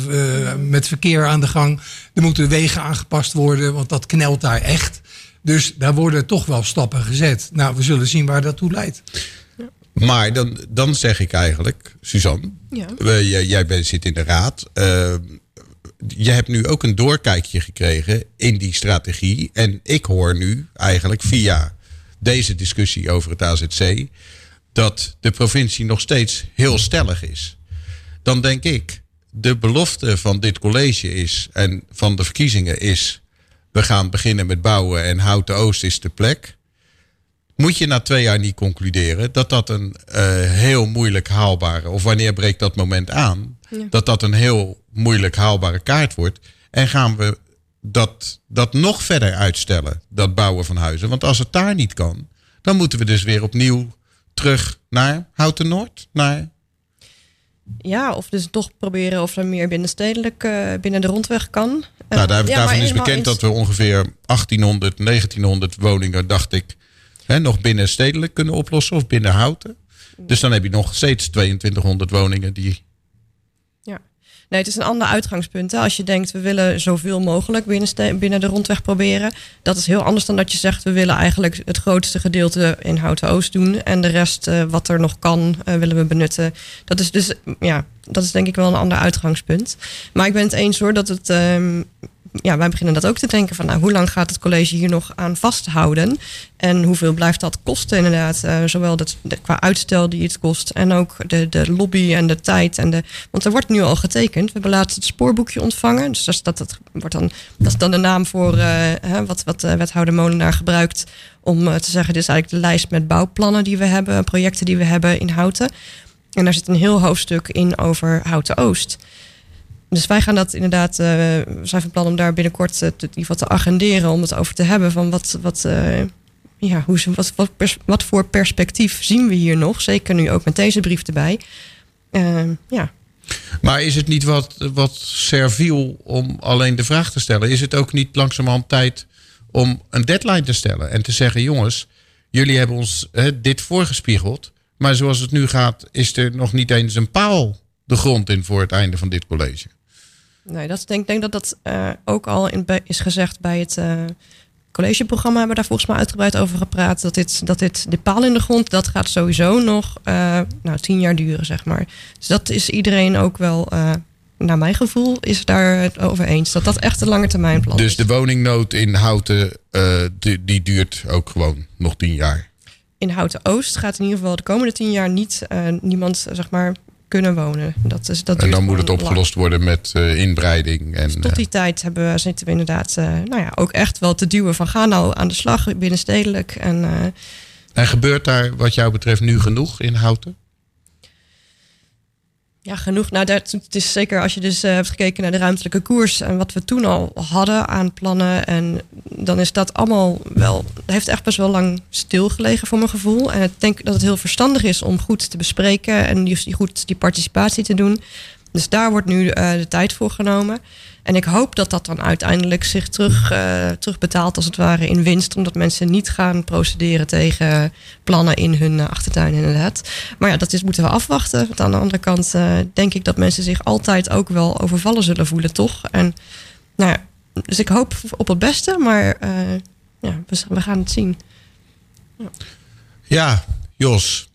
met verkeer aan de gang. Er moeten wegen aangepast worden, want dat knelt daar echt. Dus daar worden toch wel stappen gezet. Nou, we zullen zien waar dat toe leidt. Maar dan, dan zeg ik eigenlijk, Suzanne, ja. jij, jij bent, zit in de raad. je hebt nu ook een doorkijkje gekregen in die strategie. En ik hoor nu eigenlijk via deze discussie over het AZC, dat de provincie nog steeds heel stellig is. Dan denk ik, de belofte van dit college is en van de verkiezingen is, we gaan beginnen met bouwen en Houten Oost is de plek. Moet je na twee jaar niet concluderen dat dat een uh, heel moeilijk haalbare, of wanneer breekt dat moment aan, dat dat een heel moeilijk haalbare kaart wordt. En gaan we dat, dat nog verder uitstellen, dat bouwen van huizen. Want als het daar niet kan, dan moeten we dus weer opnieuw terug naar Houten Noord, naar ja, of dus toch proberen of er meer binnenstedelijk uh, binnen de rondweg kan. Nou, daar, daarvan is bekend dat we ongeveer 1800, 1900 woningen, dacht ik, hè, nog binnenstedelijk kunnen oplossen of binnen houten. Dus dan heb je nog steeds 2200 woningen die Nee, het is een ander uitgangspunt. Als je denkt, we willen zoveel mogelijk binnen, binnen de rondweg proberen. Dat is heel anders dan dat je zegt, we willen eigenlijk het grootste gedeelte in Houten Oost doen. En de rest, uh, wat er nog kan, uh, willen we benutten. Dat is dus, ja, dat is denk ik wel een ander uitgangspunt. Maar ik ben het eens hoor, dat het... Um, ja, wij beginnen dat ook te denken van nou, hoe lang gaat het college hier nog aan vasthouden? En hoeveel blijft dat kosten inderdaad? Uh, zowel dat, qua uitstel die het kost en ook de, de lobby en de tijd. En de, want er wordt nu al getekend. We hebben laatst het spoorboekje ontvangen. Dus dat, dat, dat, wordt dan, dat is dan de naam voor hè, wat, wat uh, wethouder Molenaar gebruikt om te zeggen, dit is eigenlijk de lijst met bouwplannen die we hebben, projecten die we hebben in Houten. En daar zit een heel hoofdstuk in over Houten Oost. Dus wij gaan dat inderdaad, uh, we zijn van plan om daar binnenkort uh, te, geval te agenderen om het over te hebben van wat, wat, uh, ja, hoe, wat, wat, wat voor perspectief zien we hier nog? Zeker nu ook met deze brief erbij. ja. Maar is het niet wat, wat serviel om alleen de vraag te stellen? Is het ook niet langzamerhand tijd om een deadline te stellen en te zeggen: jongens, jullie hebben ons dit voorgespiegeld, maar zoals het nu gaat, is er nog niet eens een paal de grond in voor het einde van dit college. Nee, dat denk, denk dat dat uh, ook al in, is gezegd bij het uh, collegeprogramma. Hebben we daar volgens mij uitgebreid over gepraat. Dat dit, dat dit, de paal in de grond, dat gaat sowieso nog uh, nou, tien jaar duren, zeg maar. Dus dat is iedereen ook wel, naar mijn gevoel, is daar het over eens. Dat dat echt een lange termijn plan dus is. Dus de woningnood in Houten, die, die duurt ook gewoon nog tien jaar? In Houten Oost gaat in ieder geval de komende tien jaar niet niemand, zeg maar kunnen wonen. Dat is, dat en dan moet het opgelost worden met uh, inbreiding. En, dus tot die uh, tijd hebben we, zitten we inderdaad uh, nou ja, ook echt wel te duwen van ga nou aan de slag binnenstedelijk. En, en gebeurt daar wat jou betreft nu genoeg in Houten? Ja, genoeg. Nou, dat, is zeker als je dus uh, hebt gekeken naar de ruimtelijke koers en wat we toen al hadden aan plannen. En dan is dat allemaal wel, heeft echt best wel lang stilgelegen voor mijn gevoel. En ik denk dat het heel verstandig is om goed te bespreken en die, goed die participatie te doen. Dus daar wordt nu uh, de tijd voor genomen. En ik hoop dat dat dan uiteindelijk zich terug, uh, terugbetaalt als het ware in winst. Omdat mensen niet gaan procederen tegen plannen in hun uh, achtertuin inderdaad. Maar ja, dat is, moeten we afwachten. Want aan de andere kant uh, denk ik dat mensen zich altijd ook wel overvallen zullen voelen, toch? En nou ja, dus ik hoop op het beste, maar ja, we, we, gaan het zien. Ja, ja Jos.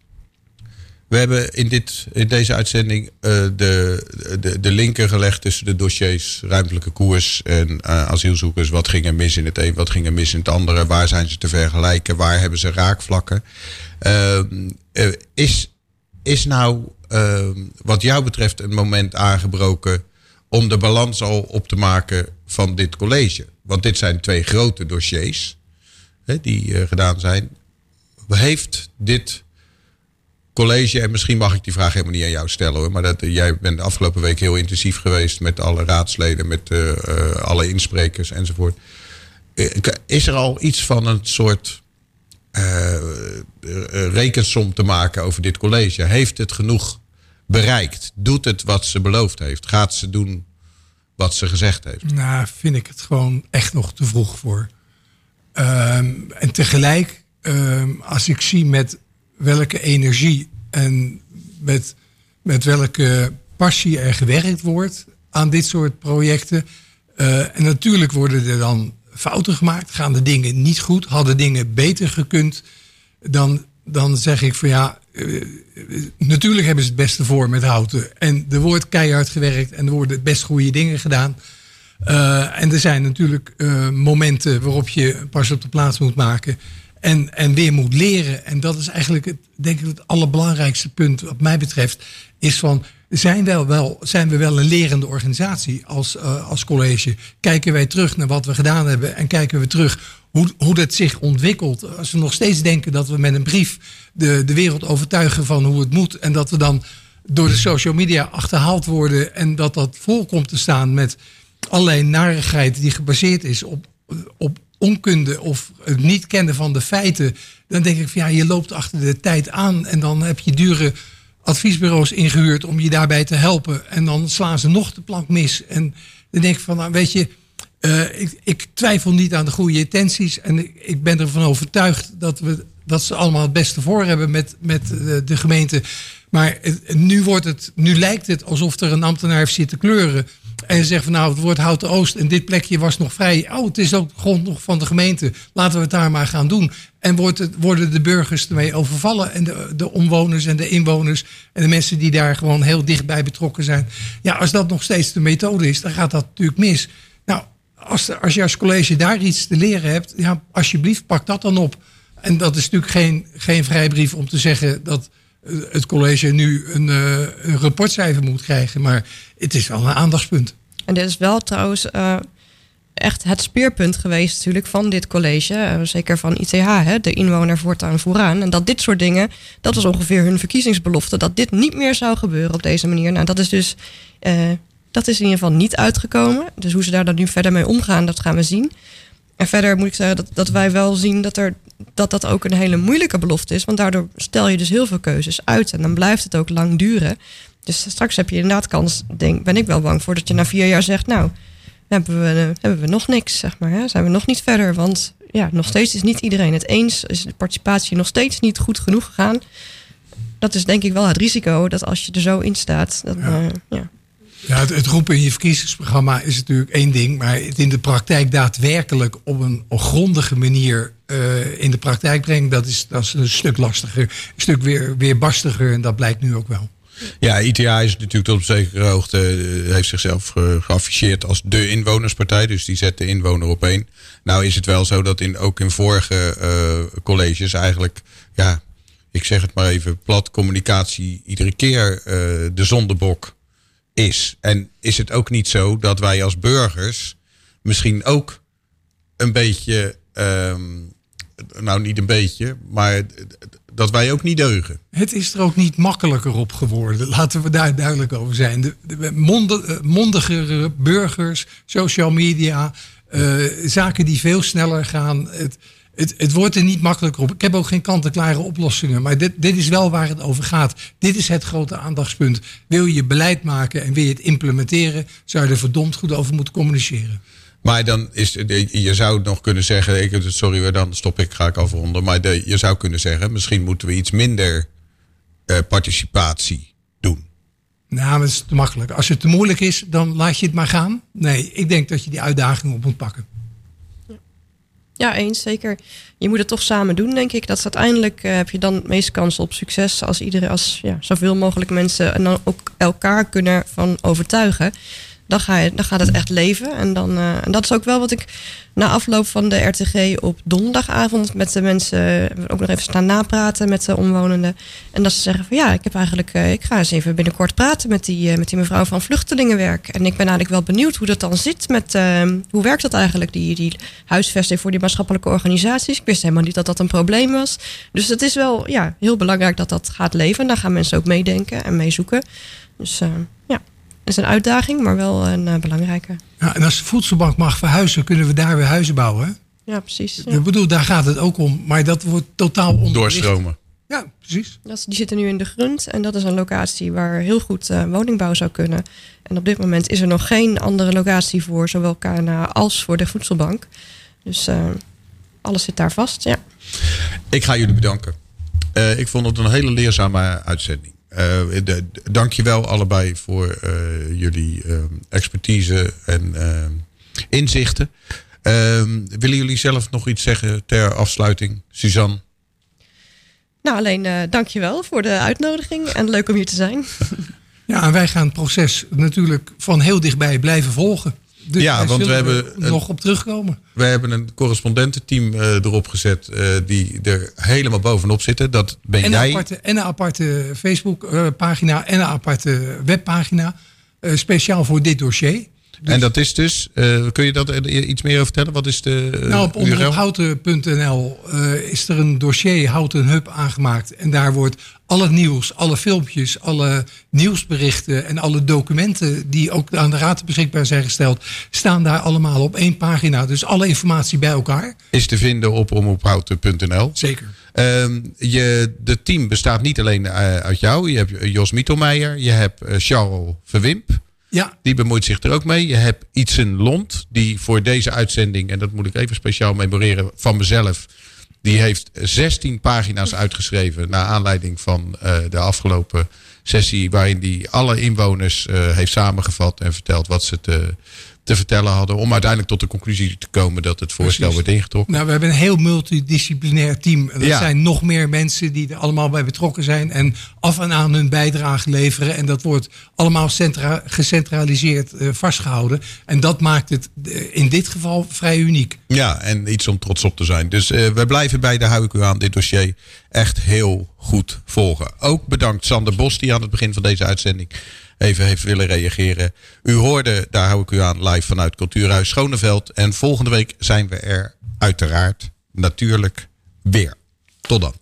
We hebben in, dit, in deze uitzending uh, de, de, de linker gelegd tussen de dossiers ruimtelijke koers en uh, asielzoekers. Wat ging er mis in het een, wat ging er mis in het andere? Waar zijn ze te vergelijken? Waar hebben ze raakvlakken? Uh, is, is nou wat jou betreft een moment aangebroken om de balans al op te maken van dit college? Want dit zijn twee grote dossiers hè, die gedaan zijn. Heeft dit college, en misschien mag ik die vraag helemaal niet aan jou stellen hoor, maar dat, jij bent de afgelopen week heel intensief geweest met alle raadsleden, met uh, alle insprekers enzovoort. Is er al iets van een soort rekensom te maken over dit college? Heeft het genoeg bereikt? Doet het wat ze beloofd heeft? Gaat ze doen wat ze gezegd heeft? Nou, vind ik het gewoon echt nog te vroeg voor. Ehm, en tegelijk, ehm, als ik zie met welke energie en met, met welke passie er gewerkt wordt aan dit soort projecten. Uh, en natuurlijk worden er dan fouten gemaakt, gaan de dingen niet goed, hadden dingen beter gekund. Dan, dan zeg ik van ja, uh, natuurlijk hebben ze het beste voor met houten. En er wordt keihard gewerkt en er worden best goede dingen gedaan. Uh, en er zijn natuurlijk momenten waarop je pas op de plaats moet maken. En, en weer moet leren. En dat is eigenlijk het, denk ik het allerbelangrijkste punt wat mij betreft. Is van, zijn, wel, wel, zijn we wel een lerende organisatie als, uh, als college? Kijken wij terug naar wat we gedaan hebben en kijken we terug hoe, hoe dat zich ontwikkelt. Als we nog steeds denken dat we met een brief de, de wereld overtuigen van hoe het moet. En dat we dan door de social media achterhaald worden. En dat dat vol komt te staan met allerlei narigheid die gebaseerd is op, op onkunde of het niet kennen van de feiten, dan denk ik van ja, je loopt achter de tijd aan en dan heb je dure adviesbureaus ingehuurd om je daarbij te helpen. En dan slaan ze nog de plank mis. En dan denk ik van, nou weet je, uh, ik, ik, twijfel niet aan de goede intenties. En ik, ben ervan overtuigd dat, we, dat ze allemaal het beste voor hebben met, met de, de gemeente. Maar nu, wordt het, nu lijkt het alsof er een ambtenaar heeft zitten kleuren. En zegt van nou, het wordt Houten Oost en dit plekje was nog vrij. Oh, het is ook grond nog van de gemeente. Laten we het daar maar gaan doen. En wordt worden de burgers ermee overvallen. En de, de omwoners en de inwoners. En de mensen die daar gewoon heel dichtbij betrokken zijn. Ja, als dat nog steeds de methode is, dan gaat dat natuurlijk mis. Nou, als, als je als college daar iets te leren hebt, ja, alsjeblieft, pak dat dan op. En dat is natuurlijk geen, geen vrijbrief om te zeggen dat het college nu een, uh, een rapportcijfer moet krijgen. Maar het is wel een aandachtspunt. En dit is wel trouwens uh, echt het speerpunt geweest natuurlijk van dit college. Uh, zeker van ITH, hè, de inwoner voortaan vooraan. En dat dit soort dingen, dat was ongeveer hun verkiezingsbelofte. Dat dit niet meer zou gebeuren op deze manier. Nou, dat is dus... dat is in ieder geval niet uitgekomen. Dus hoe ze daar dan nu verder mee omgaan, dat gaan we zien. En verder moet ik zeggen dat, dat wij wel zien dat, er, dat dat ook een hele moeilijke belofte is. Want daardoor stel je dus heel veel keuzes uit. En dan blijft het ook lang duren. Dus straks heb je inderdaad kans, denk, ben ik wel bang voor, dat je na vier jaar zegt, nou, hebben we, hebben we nog niks, zeg maar. Hè? Zijn we nog niet verder? Want ja, nog steeds is niet iedereen het eens. Is de participatie nog steeds niet goed genoeg gegaan? Dat is denk ik wel het risico dat als je er zo in staat. Dat, ja. Uh, ja. Ja, het, roepen in je verkiezingsprogramma is natuurlijk één ding. Maar het in de praktijk daadwerkelijk op een, grondige manier uh, in de praktijk brengen, dat is, dat is een stuk lastiger. Een stuk weer, weerbarstiger. En dat blijkt nu ook wel. Ja, ITA is natuurlijk tot op zekere hoogte, eh, heeft zichzelf geafficheerd als de inwonerspartij. Dus die zet de inwoner op één. Nou is het wel zo dat in, ook in vorige colleges eigenlijk, ja, ik zeg het maar even plat, communicatie iedere keer de zondebok is. En is het ook niet zo dat wij als burgers misschien ook een beetje, um, nou niet een beetje, maar dat wij ook niet deugen. Het is er ook niet makkelijker op geworden. Laten we daar duidelijk over zijn. De, eh, mondigere burgers, social media, uh, zaken die veel sneller gaan. Het, het, het, wordt er niet makkelijker op. Ik heb ook geen kant-en-klare oplossingen. Maar dit, dit is wel waar het over gaat. Dit is het grote aandachtspunt. Wil je beleid maken en wil je het implementeren, zou je er verdomd goed over moeten communiceren. Maar dan is je zou nog kunnen zeggen, ik, sorry, dan stop ik, ga ik afronden. Maar de, je zou kunnen zeggen, misschien moeten we iets minder uh, participatie doen. Nou, dat is te makkelijk. Als het te moeilijk is, dan laat je het maar gaan. Nee, ik denk dat je die uitdaging op moet pakken. Ja, eens zeker. Je moet het toch samen doen, denk ik. Dat is uiteindelijk heb je dan het meeste kans op succes als iedereen, als ja, zoveel mogelijk mensen en dan ook elkaar kunnen van overtuigen dan, dan gaat het echt leven. En, dan, uh, en dat is ook wel wat ik na afloop van de RTG op donderdagavond met de mensen ook nog even staan napraten met de omwonenden. En dat ze zeggen van ja, ik heb eigenlijk, uh, ik ga eens even binnenkort praten met die, met die mevrouw van vluchtelingenwerk. En ik ben eigenlijk wel benieuwd hoe dat dan zit met hoe werkt dat eigenlijk, die, die huisvesting voor die maatschappelijke organisaties. Ik wist helemaal niet dat dat een probleem was. Dus het is wel ja, heel belangrijk dat dat gaat leven. En daar gaan mensen ook meedenken en meezoeken. Dus ja is een uitdaging, maar wel een uh, belangrijke. Ja, en als de voedselbank mag verhuizen, kunnen we daar weer huizen bouwen. Ja, precies. Ja. Ik bedoel, daar gaat het ook om. Maar dat wordt totaal onder. Doorstromen. Ja, precies. Dat, die zitten nu in de grond en dat is een locatie waar heel goed uh, woningbouw zou kunnen. En op dit moment is er nog geen andere locatie voor, zowel KNA als voor de voedselbank. Dus uh, alles zit daar vast, ja. Ik ga jullie bedanken. Uh, ik vond het een hele leerzame uitzending. Uh, de, dank je wel allebei voor uh, jullie uh, expertise en inzichten. Ehm, willen jullie zelf nog iets zeggen ter afsluiting, Suzanne? Nou, alleen dank je wel voor de uitnodiging en leuk om hier te zijn. Ja, en wij gaan het proces natuurlijk van heel dichtbij blijven volgen. Dus ja, want we hebben nog op terugkomen. We hebben een correspondententeam uh, erop gezet uh, die er helemaal bovenop zitten. Dat ben en jij. Een aparte, en een aparte Facebook-pagina en een aparte webpagina. Uh, speciaal voor dit dossier. Dus en dat is dus, uh, kun je dat er iets meer over vertellen? Wat is de. Uh, nou, op uh, is er een dossier Houten Hub aangemaakt. En daar wordt alle nieuws, alle filmpjes, alle nieuwsberichten en alle documenten die ook aan de raad beschikbaar zijn gesteld, staan daar allemaal op één pagina. Dus alle informatie bij elkaar. Is te vinden op omophouten.nl. Zeker. Um, je, de team bestaat niet alleen uit jou. Je hebt Jos Mietelmeijer, je hebt Charles Verwimp. Ja. Die bemoeit zich er ook mee. Je hebt Ietsen Lond, die voor deze uitzending, en dat moet ik even speciaal memoreren van mezelf. Die heeft 16 pagina's uitgeschreven naar aanleiding van uh, de afgelopen sessie. Waarin die alle inwoners uh, heeft samengevat en verteld wat ze te, te vertellen hadden. Om uiteindelijk tot de conclusie te komen dat het voorstel Precies. wordt ingetrokken. Nou, we hebben een heel multidisciplinair team. Er ja. zijn nog meer mensen die er allemaal bij betrokken zijn. En af en aan hun bijdrage leveren. En dat wordt allemaal centra gecentraliseerd uh, vastgehouden. En dat maakt het uh, in dit geval vrij uniek. Ja, en iets om trots op te zijn. Dus uh, we blijven bij de hou ik u aan dit dossier echt heel goed volgen. Ook bedankt Sander Bos die aan het begin van deze uitzending even heeft willen reageren. U hoorde, daar hou ik u aan, live vanuit Cultuurhuis Schoneveld. En volgende week zijn we er uiteraard natuurlijk weer. Tot dan.